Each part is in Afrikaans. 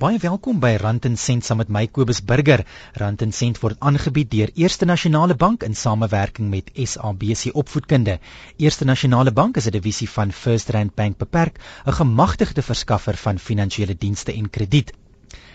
Baie welkom by Rand en Sent saam met my Kobus Burger. Rand en Sent word aangebied deur Eerste Nasionale Bank in samewerking met SABC Opvoedkunde. Eerste Nasionale Bank is 'n divisie van First Rand Bank beperk, 'n gemagtigde verskaffer van finansiële dienste en krediet.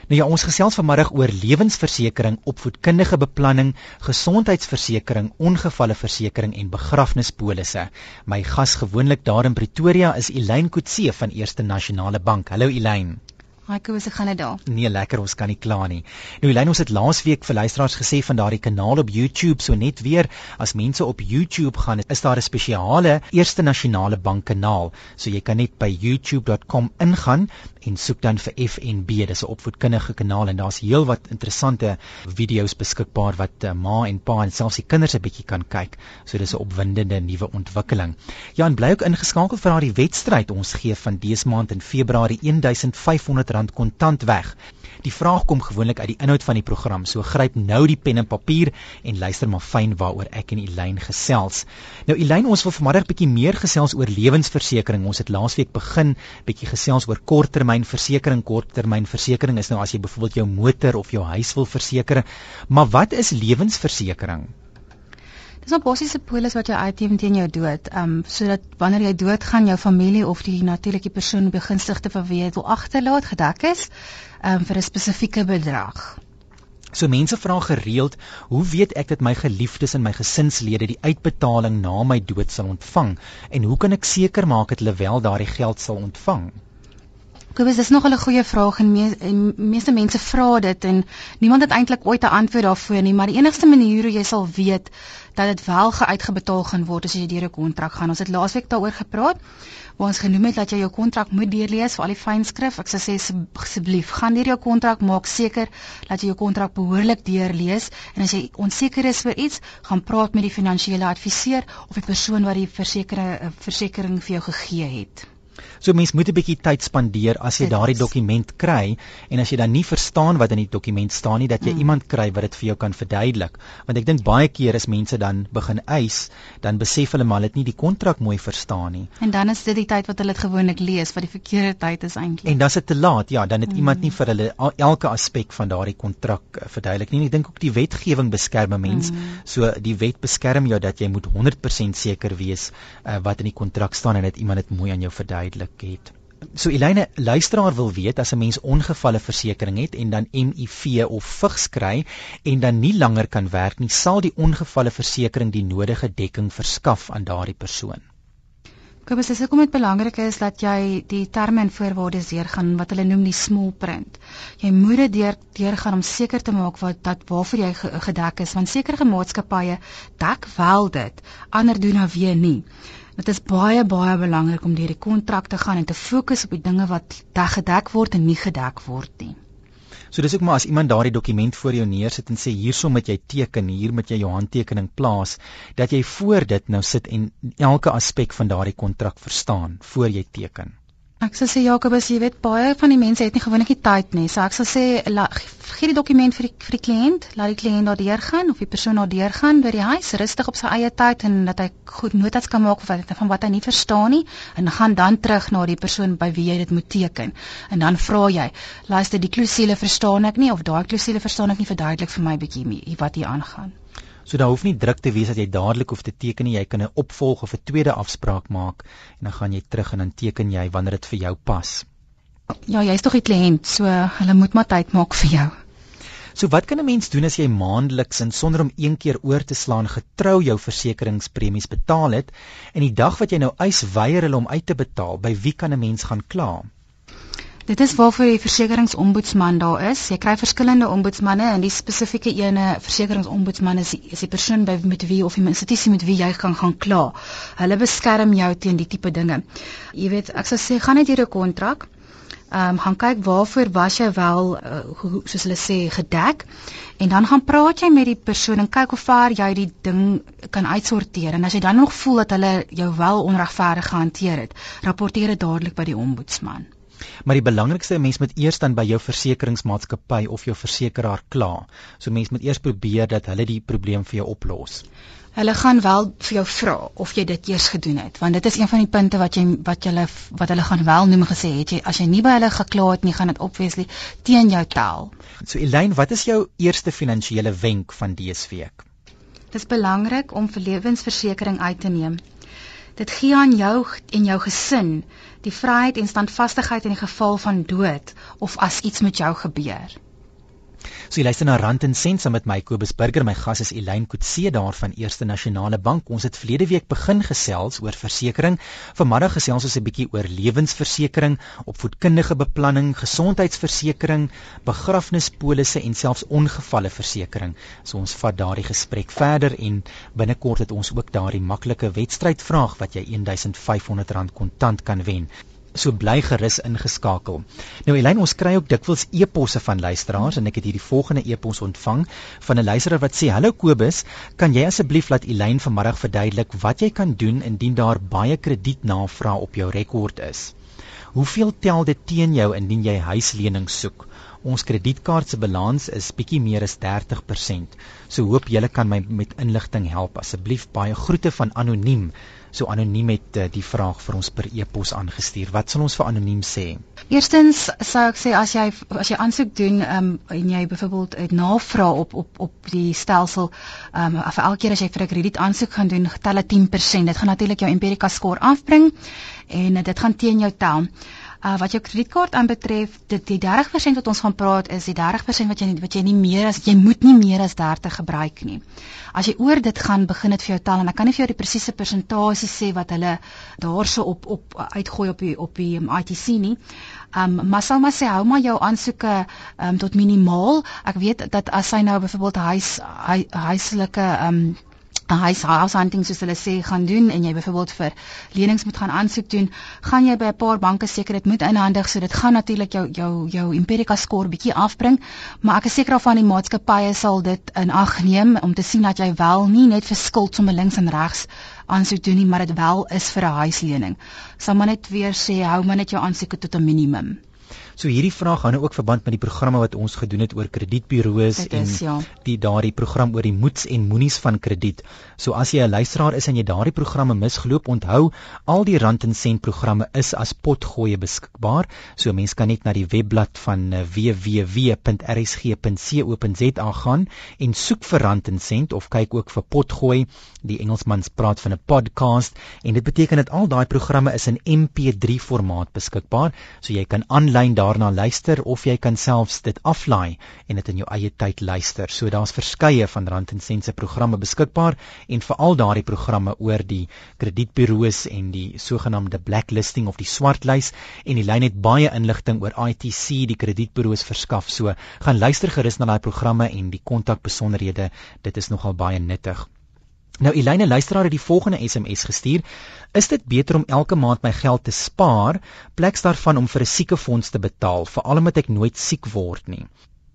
Nou ja, ons gesels vanmiddag oor lewensversekering, opvoedkundige beplanning, gesondheidsversekering, ongevalleversekering en begrafnispolisse. My gas gewoonlik daar in Pretoria is Elyn Kutse van Eerste Nasionale Bank. Hallo Elyn. Hi Kobus, ek gaan dit daar. Nee, lekker, ons kan nie kla nie. Nou Elyn, ons het laasweek vir luisteraars gesê van daardie kanaal op YouTube, so net weer as mense op YouTube gaan, is daar 'n spesiale Eerste Nasionale Bank kanaal. So jy kan net by youtube.com ingaan en soek dan vir FNB. Dis 'n opvoedkundige kanaal en daar's heelwat interessante video's beskikbaar wat uh, ma en pa en selfs die kinders 'n bietjie kan kyk. So dis 'n opwindende nuwe ontwikkeling. Ja, en bly ook ingeskakel vir daardie wedstryd ons gee van dese maand in Februarie R1500 R50 kontant weg. Die vraag kom gewoonlik uit die inhoud van die program, so gryp nou die pen en papier en luister maar fyn waaroor ek en Elyn gesels. Nou Elyn, ons wil vanmiddag bietjie meer gesels oor lewensversekering. Ons het laasweek begin bietjie gesels oor korttermynversekering. Korttermynversekering is nou as jy byvoorbeeld jou motor of jou huis wil verseker, maar wat is lewensversekering? Dis 'n basiese polis wat jy uitneem teen jou dood, ehm um, sodat wanneer jy doodgaan jou familie of die natuurlike persoon begunstigde van wie jy wil agterlaat gedek is, ehm um, vir 'n spesifieke bedrag. So mense vra gereeld, hoe weet ek dat my geliefdes en my gesinslede die uitbetaling na my dood sal ontvang en hoe kan ek seker maak dat hulle wel daardie geld sal ontvang? Kobus, dis nog 'n goeie vraag en, me en meeste mense vra dit en niemand het eintlik ooit 'n antwoord daarvoor nie, maar die enigste manier hoe jy sal weet dat dit wel geuitgebetaal gaan word as jy deur 'n kontrak gaan. Ons het laasweek daaroor gepraat waar ons genoem het dat jy jou kontrak moet deurlees vir al die fynskrif. Ek sê asseblief, gaan deur jou kontrak, maak seker dat jy jou kontrak behoorlik deurlees en as jy onseker is vir iets, gaan praat met die finansiële adviseur of die persoon wat die versekering versekering vir jou gegee het. So mens moet 'n bietjie tyd spandeer as jy daardie dokument kry en as jy dan nie verstaan wat in die dokument staan nie dat jy mm. iemand kry wat dit vir jou kan verduidelik. Want ek dink baie keer as mense dan begin eis, dan besef hulle maar hulle het nie die kontrak mooi verstaan nie. En dan is dit die tyd wat hulle dit gewoonlik lees wat die verkeerde tyd is eintlik. En dan is dit te laat. Ja, dan het mm. iemand nie vir hulle elke aspek van daardie kontrak eh, verduidelik nie. Ek dink ook die wetgewing beskerm 'n mens. Mm. So die wet beskerm jou dat jy moet 100% seker wees uh, wat in die kontrak staan en dat iemand dit mooi aan jou verduidelik het. So Elene, luisteraar wil weet as 'n mens ongevalle versekerings het en dan MIV of vigs kry en dan nie langer kan werk nie, sal die ongevalle versekering die nodige dekking verskaf aan daardie persoon. Kobus, dis hoekom dit belangrik is dat jy die terme en voorwaardes deurgaan wat hulle noem die small print. Jy moet dit deur deurgaan om seker te maak wat dat waarvoor jy gedek is, want sekere maatskappye dek wel dit, ander doen nou weer nie. Dit is baie baie belangrik om deur die kontrak te gaan en te fokus op die dinge wat gedek word en nie gedek word nie. So dis ook maar as iemand daardie dokument voor jou neersit en sê hierso moet jy teken, hier moet jy jou handtekening plaas, dat jy voor dit nou sit en elke aspek van daardie kontrak verstaan voor jy teken. Ek sal sê Jakobus, jy weet baie van die mense het nie gewoonlik die tyd nie. So ek sal sê gee die dokument vir die vir die kliënt, laat die kliënt daardeur gaan of die persoon daardeur gaan by die huis rustig op sy eie tyd en dat hy goed notas kan maak van wat van wat hy nie verstaan nie en gaan dan terug na die persoon by wie jy dit moet teken. En dan vra jy, luister die klousule verstaan ek nie of daai klousule verstaan ek nie verduidelik vir my bietjie wat hier aangaan. So daar hoef nie druk te wees dat jy dadelik hoef te teken nie. Jy kan 'n opvolg of 'n tweede afspraak maak en dan gaan jy terug en dan teken jy wanneer dit vir jou pas. Ja, jy's tog die kliënt, so hulle moet maar tyd maak vir jou. So wat kan 'n mens doen as jy maandeliks en sonder om een keer oor te slaan getrou jou versekeringspremies betaal het en die dag wat jy nou eis weier hulle om uit te betaal, by wie kan 'n mens gaan kla? Dit is waarvoor die versekeringsombudsman daar is. Jy kry verskillende ombudsmanne en die spesifieke ene versekeringsombudsman is die, is die persoon by met wie of die institusie met wie jy kan gaan kla. Hulle beskerm jou teen die tipe dinge. Jy weet, ek sou sê gaan net hier 'n kontrak. Ehm um, gaan kyk waarvoor was jy wel uh, soos hulle sê gedek en dan gaan praat jy met die persoon en kyk hoe ver jy die ding kan uitsorteer en as jy dan nog voel dat hulle jou wel onregverdig gehanteer het, rapporteer dit dadelik by die ombudsman. Maar die belangrikste mens moet eers dan by jou versekeringsmaatskappy of jou versekeraar kla. So mens moet eers probeer dat hulle die probleem vir jou oplos. Hulle gaan wel vir jou vra of jy dit eers gedoen het, want dit is een van die punte wat jy wat hulle wat hulle gaan wel noem gesê het jy as jy nie by hulle gekla het nie, gaan dit obviously teen jou tel. So Elaine, wat is jou eerste finansiële wenk van dese week? Dit is belangrik om vir lewensversekering uit te neem. Dit gee aan jou en jou gesin die vryheid en standvastigheid in die geval van dood of as iets met jou gebeur. So jy luister na Rand en Sent saam met my Kobus Burger. My gas is Elaine Kutse daar van Eerste Nasionale Bank. Ons het verlede week begin gesels oor versekerings. Vanmiddag gesels ons 'n bietjie oor lewensversekering, opvoedkundige beplanning, gesondheidsversekering, begrafnispolisse en selfs ongevalleversekering. So ons vat daardie gesprek verder en binnekort het ons ook daardie maklike wedstrydvraag wat jy R1500 kontant kan wen so bly gerus ingeskakel. Nou Elyn, ons kry ook dikwels e-posse van luisteraars en ek het hierdie volgende e-pos ontvang van 'n luisteraar wat sê: "Hallo Kobus, kan jy asseblief laat Elyn vanmiddag verduidelik wat jy kan doen indien daar baie kredietnavrae op jou rekord is? Hoeveel tel dit teen jou indien jy huislening soek?" Ons kredietkaart se balans is bietjie meer as 30%. So hoop julle kan my met inligting help. Asseblief baie groete van anoniem so anoniem het uh, die vraag vir ons per e-pos aangestuur. Wat sal ons vir anoniem sê? Eerstens sou ek sê as jy as jy aansoek doen um, en jy byvoorbeeld 'n navraag op op op die stelsel um, vir elke keer as jy vir 'n krediet aansoek gaan doen, tel dit 10%. Dit gaan natuurlik jou Empirica score afbring en dit gaan teen jou tel. Uh, wat jou kredietkaart aanbetref, dit die 30% wat ons gaan praat is die 30% wat jy wat jy nie meer as jy moet nie meer as 30 gebruik nie. As jy oor dit gaan begin dit vir jou tel en ek kan nie vir jou die presiese persentasie sê wat hulle daarso op op uitgooi op die op die um, ITC nie. Um maar sal maar sê hou maar jou aansoeke um tot minimaal. Ek weet dat as hy nou byvoorbeeld huis huislike um huis house hunting soos hulle sê gaan doen en jy byvoorbeeld vir lenings moet gaan aansoek doen, gaan jy by 'n paar banke seker dit moet inhandig so dit gaan natuurlik jou jou jou Empirica score bietjie afbring, maar ek is seker of van die maatskappye sal dit in ag neem om te sien dat jy wel nie net vir skuld sommer links en regs aansoek doen nie, maar dit wel is vir 'n huislening. Sal maar net weer sê hou maar net jou aansoeke tot 'n minimum. So hierdie vraag hou nou ook verband met die programme wat ons gedoen het oor kredietburo's en ja. die daardie program oor die moets en moenies van krediet. So as jy 'n luisteraar is en jy daardie programme misgeloop, onthou al die rand en sent programme is as potgoeie beskikbaar. So mens kan net na die webblad van eh, www.rsg.co.za gaan en soek vir rand en sent of kyk ook vir potgooi. Die Engelsmans praat van 'n podcast en dit beteken dat al daai programme is in MP3 formaat beskikbaar. So jy kan aanlyn daarna luister of jy kan selfs dit aflaai en dit in jou eie tyd luister. So daar's verskeie van Rand en Sense programme beskikbaar en veral daardie programme oor die kredietburo's en die sogenaamde blacklisting of die swartlys en die lyn het baie inligting oor ITC die kredietburo's verskaf. So gaan luister gerus na daai programme en die kontakbesonderhede. Dit is nogal baie nuttig. Nou Elina luisteraar het die volgende SMS gestuur. Is dit beter om elke maand my geld te spaar pleks daarvan om vir 'n siekefonds te betaal, veral omdat ek nooit siek word nie?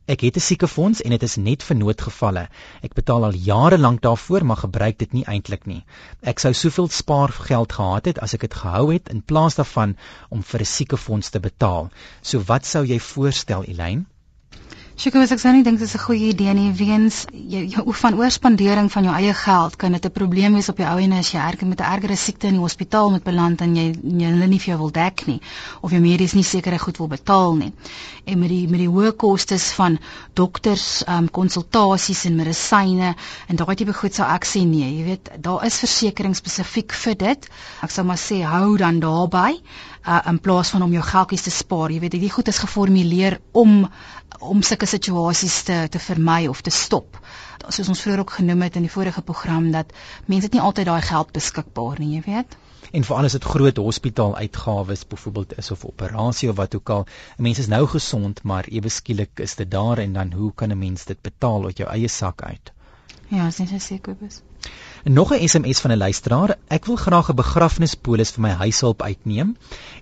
Ek het 'n siekefonds en dit is net vir noodgevalle. Ek betaal al jare lank daarvoor, maar gebruik dit nie eintlik nie. Ek sou soveel spaargeld gehad het as ek dit gehou het in plaas daarvan om vir 'n siekefonds te betaal. So wat sou jy voorstel, Elina? Sjoe, ek sou nie dink dit is 'n goeie idee nie weens jy jou van oorspandering van jou eie geld kan dit 'n probleem wees op jou ou en as jy erg met 'n ergere siekte in die hospitaal moet beland en jy hulle nie vir jou wil dek nie of jou medies nie sekere goed wil betaal nie. En met die met die hoë kostes van dokters ehm um, konsultasies en medisyne en daai tipe goed sou ek sê nee, jy weet, daar is versekerings spesifiek vir dit. Ek sou maar sê hou dan daarbey uh, in plaas van om jou geldjies te spaar. Jy weet, dit goed is geformuleer om om sulke situasies te te vermy of te stop. Soos ons vroeër ook genoem het in die vorige program dat mense dit nie altyd daai geld beskikbaar nie, jy weet. En veral as dit groot hospitaaluitgawes byvoorbeeld is of operasie of wat ook al, mense is nou gesond, maar ewe skielik is dit daar en dan hoe kan 'n mens dit betaal uit jou eie sak uit? Ja, dis net seker is. Nog 'n SMS van 'n luisteraar. Ek wil graag 'n begrafnispolis vir my huishulp uitneem.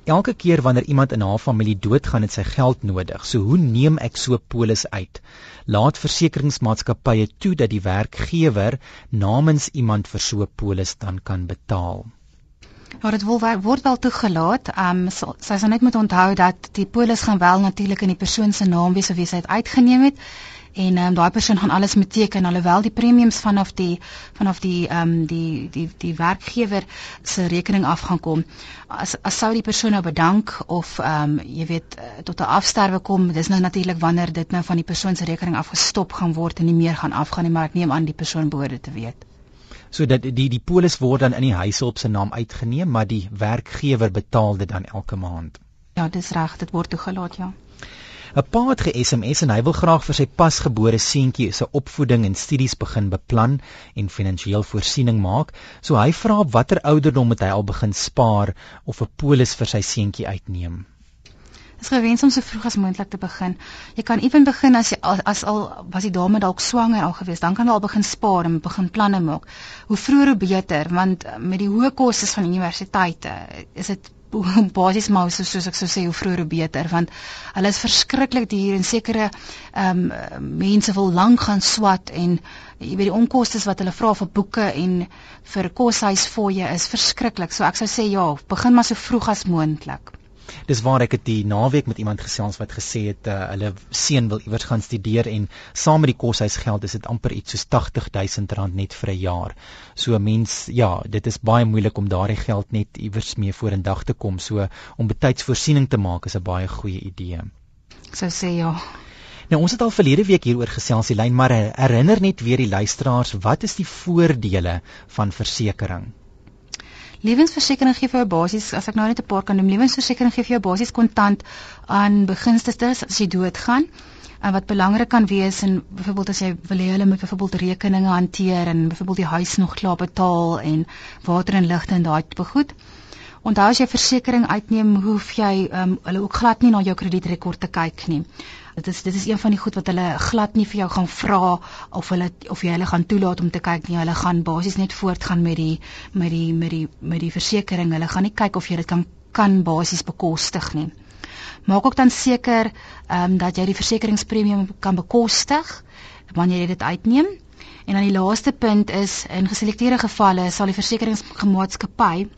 Elke keer wanneer iemand in haar familie doodgaan, het sy geld nodig. So hoe neem ek so 'n polis uit? Laat versekeringsmaatskappye toe dat die werkgewer namens iemand vir so 'n polis dan kan betaal. Ja, dit word wel toegelaat. Ehm um, sy sal net moet onthou dat die polis gaan wel natuurlik in die persoon se naam wees of wie sy dit uitgeneem het en um, daai persoon gaan alles met teken alhoewel die premiums vanaf die vanaf die ehm um, die die die werkgewer se rekening af gaan kom as as sou die persoon nou bedank of ehm um, jy weet eh, tot 'n afsterwe kom dis nou natuurlik wanneer dit nou van die persoon se rekening afgestop gaan word en nie meer gaan afgaan nie maar ek neem aan die persoon behoort dit te weet So dat die die polis word dan in die huishulp se naam uitgeneem, maar die werkgewer betaal dit dan elke maand. Ja, dis reg, dit word toegelaat, ja. 'n Pa het ge-SMS en hy wil graag vir sy pasgebore seentjie se opvoeding en studies begin beplan en finansiëel voorsiening maak. So hy vra op watter ouderdom moet hy al begin spaar of 'n polis vir sy seentjie uitneem. Dit is gewens om so vroeg as moontlik te begin. Jy kan ewen begin as jy as, as al was die dame dalk swanger al gewees, dan kan jy al begin spaar en begin planne maak. Hoe vroeër hoe beter, want met die hoë kostes van universiteite is dit basies maar so, soos ek sou sê hoe vroeër hoe beter want hulle is verskriklik duur en sekere ehm um, mense wil lank gaan swat en jy weet die onkoste wat hulle vra vir boeke en vir koshuis fooie is verskriklik. So ek sou sê ja begin maar so vroeg as moontlik Dis waar ek het die naweek met iemand gesels wat gesê het uh, hulle seun wil iewers gaan studeer en saam met die koshuisgeld is dit amper iets soos 80000 rand net vir 'n jaar. So 'n mens ja, dit is baie moeilik om daardie geld net iewers mee vorendag te kom. So om betyds voorsiening te maak is 'n baie goeie idee. Sou sê ja. Nou ons het al verlede week hieroor gesels, die lyn maar herinner net weer die luisteraars, wat is die voordele van versekerings? Lewensversekering gee vir jou basies, as ek nou net 'n paar kan noem, lewensversekering gee vir jou basies kontant aan begunstigdes as jy doodgaan. En wat belangrik kan wees en byvoorbeeld as jy wil hê hulle moet byvoorbeeld rekeninge hanteer en byvoorbeeld die huis nog klaar betaal en water en ligte en daai tipe goed. Onthou as jy versekerings uitneem, hoef jy um, hulle ook glad nie na jou kredietrekord te kyk nie. Dit is dit is een van die goed wat hulle glad nie vir jou gaan vra of hulle of jy hulle gaan toelaat om te kyk nie. Hulle gaan basies net voortgaan met die met die met die met die versekerings. Hulle gaan nie kyk of jy dit kan kan basies bekostig nie. Maak ook dan seker ehm um, dat jy die versekeringspremie kan bekostig wanneer jy dit uitneem. En dan die laaste punt is in geselekteerde gevalle sal die versekeringsmaatskappy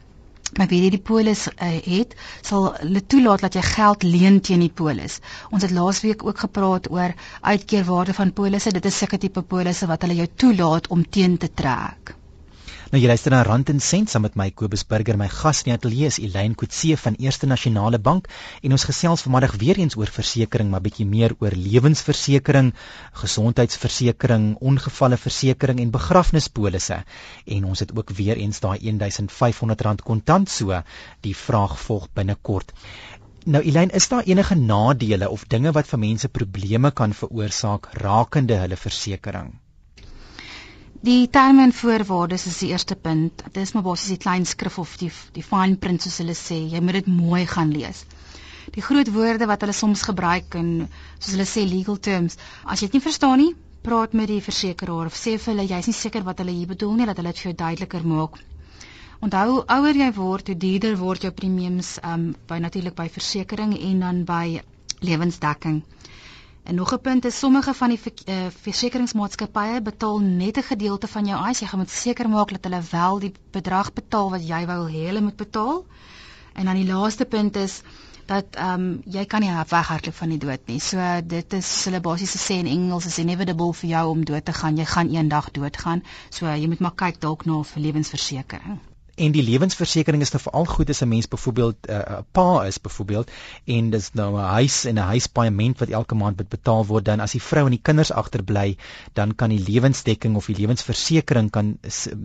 maar wie die polis uh, het sal hulle toelaat dat jy geld leen teen die polis. Ons het laasweek ook gepraat oor uitkeerwaarde van polisse. Dit is seker tipe polisse wat hulle jou toelaat om teen te trek. Nou jy luister na Rand en Sent saam met my Kobus Burger. My gas in die ateljee is Elaine Kutse van Eerste Nasionale Bank en ons gesels vanmiddag weer eens oor versekerings, maar bietjie meer oor lewensversekering, gesondheidsversekering, ongevalleversekering en begrafnispolisse. En ons het ook weer eens daai R1500 kontant so. Die vraag volg binnekort. Nou Elaine, is daar enige nadele of dinge wat vir mense probleme kan veroorsaak rakende hulle versekerings? Die terme en voorwaardes is die eerste punt. Dit is maar basies die klein skrif of die die fine print soos hulle sê. Jy moet dit mooi gaan lees. Die groot woorde wat hulle soms gebruik en soos hulle sê legal terms, as jy dit nie verstaan nie, praat met die versekeraar of sê vir hulle jy's nie seker wat hulle hier bedoel nie, dat hulle dit vir jou duideliker maak. Onthou, ouer jy word, hoe duurder word jou premiums um by natuurlik by versekerings en dan by lewensdekking. En nog 'n punt is sommige van die uh, versekeringsmaatskappye betaal net 'n gedeelte van jou eis. Jy gaan moet seker maak dat hulle wel die bedrag betaal wat jy wou hê hulle moet betaal. En dan die laaste punt is dat ehm um, jy kan nie weghardloop van die dood nie. So dit is hulle basies sê in Engels is inevitable vir jou om dood te gaan. Jy gaan eendag doodgaan. So jy moet maar kyk dalk na 'n lewensversekering en die lewensversekering is nou veral goed as 'n mens byvoorbeeld eh, 'n uh, pa is byvoorbeeld en dis nou 'n huis en 'n huispaaiement wat elke maand moet betaal word dan as die vrou en die kinders agterbly dan kan die lewensdekking of die lewensversekering kan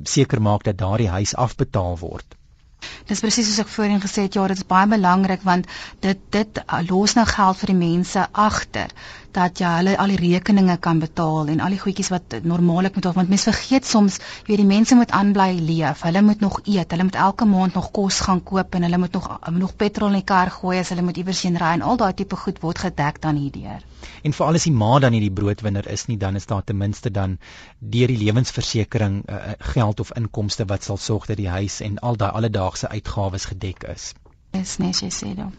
seker maak dat daardie huis afbetaal word. Dis presies soos ek voorheen gesê het, ja, dit is baie belangrik want dit dit los nou geld vir die mense agter dat jy hulle al die rekeninge kan betaal en al die goedjies wat normaallik moet of want mense vergeet soms, jy weet die mense moet aanbly leef. Hulle moet nog eet, hulle moet elke maand nog kos gaan koop en hulle moet nog nog petrol in die kar gooi as hulle moet iewers heen ry en al daai tipe goed word gedek dan hierdeur. En vir alles die ma dan nie die broodwinner is nie, dan is daar ten minste dan deur die lewensversekering uh, geld of inkomste wat sal sorg dat die huis en al daai alledaagse uitgawes gedek is. Dis net jy sê dan.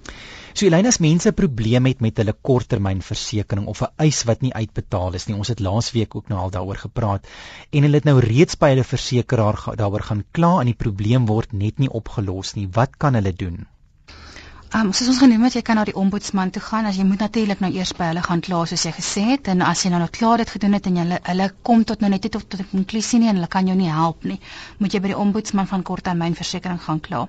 So Elina, as mense probleem het met hulle korttermynversekering of 'n eis wat nie uitbetaal is nie, ons het laasweek ook nou al daaroor gepraat en hulle het nou reeds by hulle versekeraar daaroor gaan kla en die probleem word net nie opgelos nie. Wat kan hulle doen? Um, soos ons genoem het, jy kan na die ombudsman toe gaan. As jy moet natuurlik nou eers by hulle gaan kla soos jy gesê het en as jy nou nog klaar dit gedoen het en hulle hulle kom tot nou net tot tot 'n konklusie nie en hulle kan jou nie help nie, moet jy by die ombudsman van korttermynversekering gaan kla.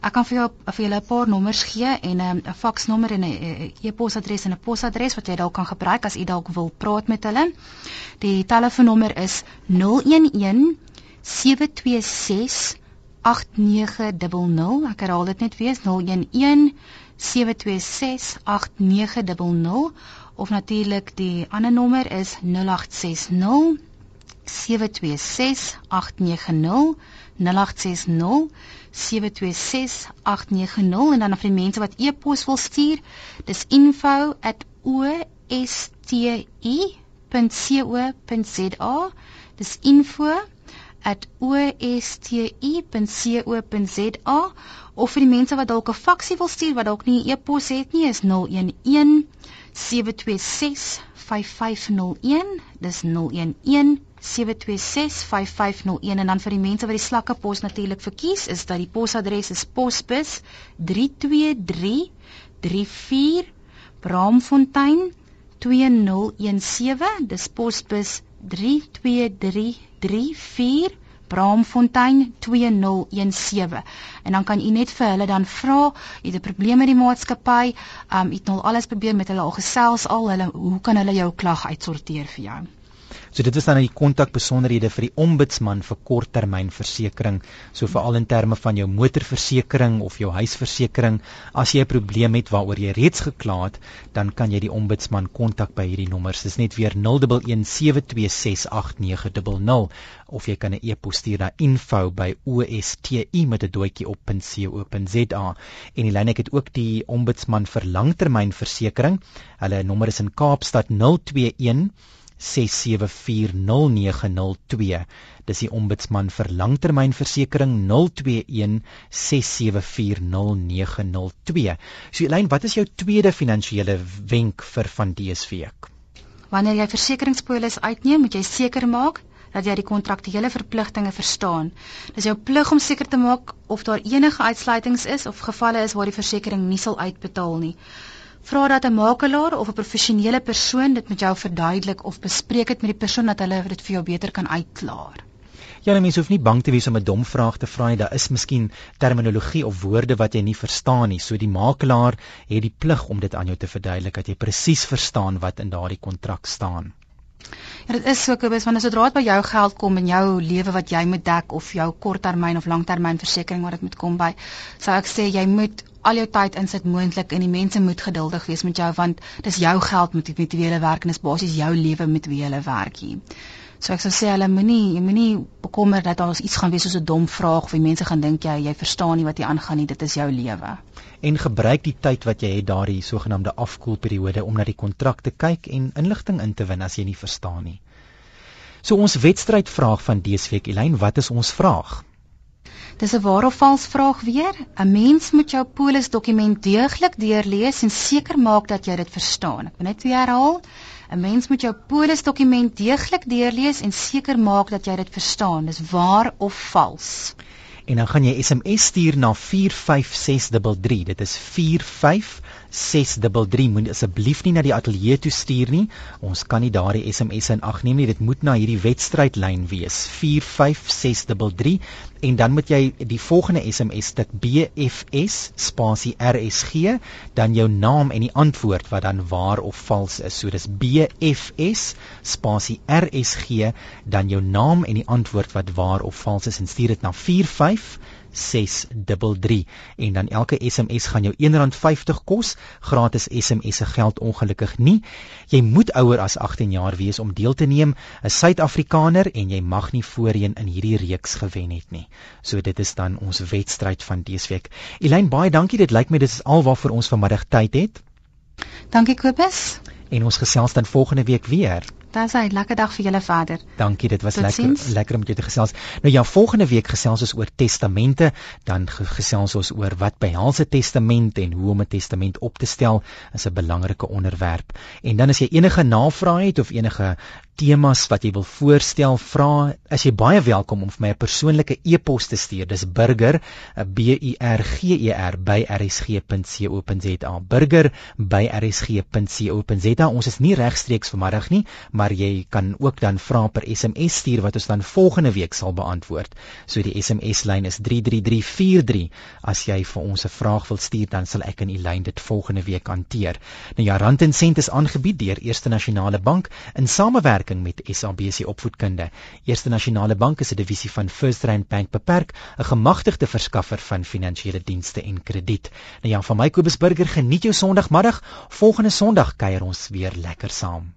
Ek kan vir jou vir julle 'n paar nommers gee en 'n um, faksnommer en 'n e-posadres en 'n posadres wat jy dalk kan gebruik as jy dalk wil praat met hulle. Die telefoonnommer is 011 726 8900. Ek herhaal dit net weer 011 726 8900 of natuurlik die ander nommer is 0860 726 890 0860 7268990 en dan vir die mense wat e-pos wil stuur dis info@osti.co.za dis info @osti.co.za of vir die mense wat dalk 'n faksie wil stuur wat dalk nie 'n e-pos het nie is 011 726 5501 dis 011 726 5501 en dan vir die mense wat die slakke pos natuurlik verkies is dat die posadres is posbus 323 34 Braamfontein 2017 dis posbus 32334 Braamfontein 2017 en dan kan u net vir hulle dan vra het 'n probleem met die maatskappy um, u het nou alles probeer met hulle al gesels al hulle hoe kan hulle jou klag uitsorteer vir jou So dit is dan die kontak besonderhede vir die ombudsman vir korttermynversekering. So veral in terme van jou motorversekering of jou huisversekering, as jy 'n probleem het waaroor jy reeds gekla het, dan kan jy die ombudsman kontak by hierdie nommers. Dis net weer 0117268900 of jy kan 'n e-pos stuur na info@osti met 'n doetjie op .co.za. En die lyn ek het ook die ombudsman vir langtermynversekering. Hulle nommer is in Kaapstad 021 0676740902. Dis die ombudsman vir langtermynversekering 021 0676740902. So Elyn, wat is jou tweede finansiële wenk vir van DSV? Wanneer jy versekeringspolis uitneem, moet jy seker maak dat jy die kontraktuele verpligtinge verstaan. Dis jou plig om seker te maak of daar enige uitsluitings is of gevalle is waar die versekering nie sal uitbetaal nie. Vra dat 'n makelaar of 'n professionele persoon dit met jou verduidelik of bespreek dit met die persoon dat hulle dit vir jou beter kan uitklaar. Ja, nou mense hoef nie bang te wees om 'n dom vraag te vra nie. Daar is miskien terminologie of woorde wat jy nie verstaan nie. So die makelaar het die plig om dit aan jou te verduidelik dat jy presies verstaan wat in daardie kontrak staan. Ja, dit is so kobus want as dit raad by jou geld kom in jou lewe wat jy moet dek of jou korttermyn of langtermynversekering wat dit moet kom by, sou ek sê jy moet al jou tyd insit moontlik en die mense moet geduldig wees met jou want dis jou geld met wie jy werk en dis basies jou lewe met wie jy werk hier. So ek sou sê hulle moenie jy moenie bekommer dat daar iets gaan wees soos 'n dom vraag of die mense gaan dink jy jy verstaan nie wat hier aangaan nie, dit is jou lewe. En gebruik die tyd wat jy het daardie sogenaamde afkoelperiode om na die kontrak te kyk en inligting in te win as jy nie verstaan nie. So ons wedstrydvraag van dese week Elyn, wat is ons vraag? Dis 'n waar of vals vraag weer. 'n Mens moet jou polisdokument deeglik deurlees en seker maak dat jy dit verstaan. Ek wil net weer herhaal. 'n Mens moet jou polisdokument deeglik deurlees en seker maak dat jy dit verstaan. Dis waar of vals. En dan gaan jy SMS stuur na 45633. Dit is 45 633 moet asseblief nie na die ateljee toe stuur nie. Ons kan nie daardie SMS in ag neem nie. Dit moet na hierdie wedstrydlyn wees. 45633 en dan moet jy die volgende SMS stuk BFS spasie RSG dan jou naam en die antwoord wat dan waar of vals is. So dis BFS spasie RSG dan jou naam en die antwoord wat waar of vals is en stuur dit na 45 633 en dan elke SMS gaan jou R1.50 kos. Gratis SMS se geld ongelukkig nie. Jy moet ouer as 18 jaar wees om deel te neem, 'n Suid-Afrikaner en jy mag nie voorheen in hierdie reeks gewen het nie. So dit is dan ons wedstryd van dese week. Elyn, baie dankie. Dit lyk my dit is alwaar vir ons vanmiddag tyd het. Dankie Kobus. En ons gesels dan volgende week weer. 'n lekker dag vir julle verder. Dankie, dit was Tot lekker ziens. lekker om met jou te gesels. Nou ja, volgende week gesels ons oor testamente, dan ge- gesels ons oor wat behels 'n testament en hoe om 'n testament op te stel, is 'n belangrike onderwerp. En dan as jy enige navrae het of enige temas wat jy wil voorstel, vra, as jy baie welkom om vir my 'n persoonlike e-pos te stuur. Dis burger b u r g e r by rsg.co.za. burger by rsg.co.za. Ons is nie regstreeks vanmiddag nie, maar jy kan ook dan vra per SMS stuur wat ons dan volgende week sal beantwoord. So die SMS lyn is 33343. As jy vir ons 'n vraag wil stuur, dan sal ek in die lyn dit volgende week hanteer. Nou ja, Rand en Sent is aangebied deur Eerste Nasionale Bank in samewerking met SABC Opvoedkunde. Eerste Nasionale Bank is 'n divisie van First Rand Bank beperk, 'n gemagtigde verskaffer van finansiële dienste en krediet. Nou ja, van my Kobus Burger, geniet jou Sondagmiddag. Volgende Sondag kuier ons weer lekker saam.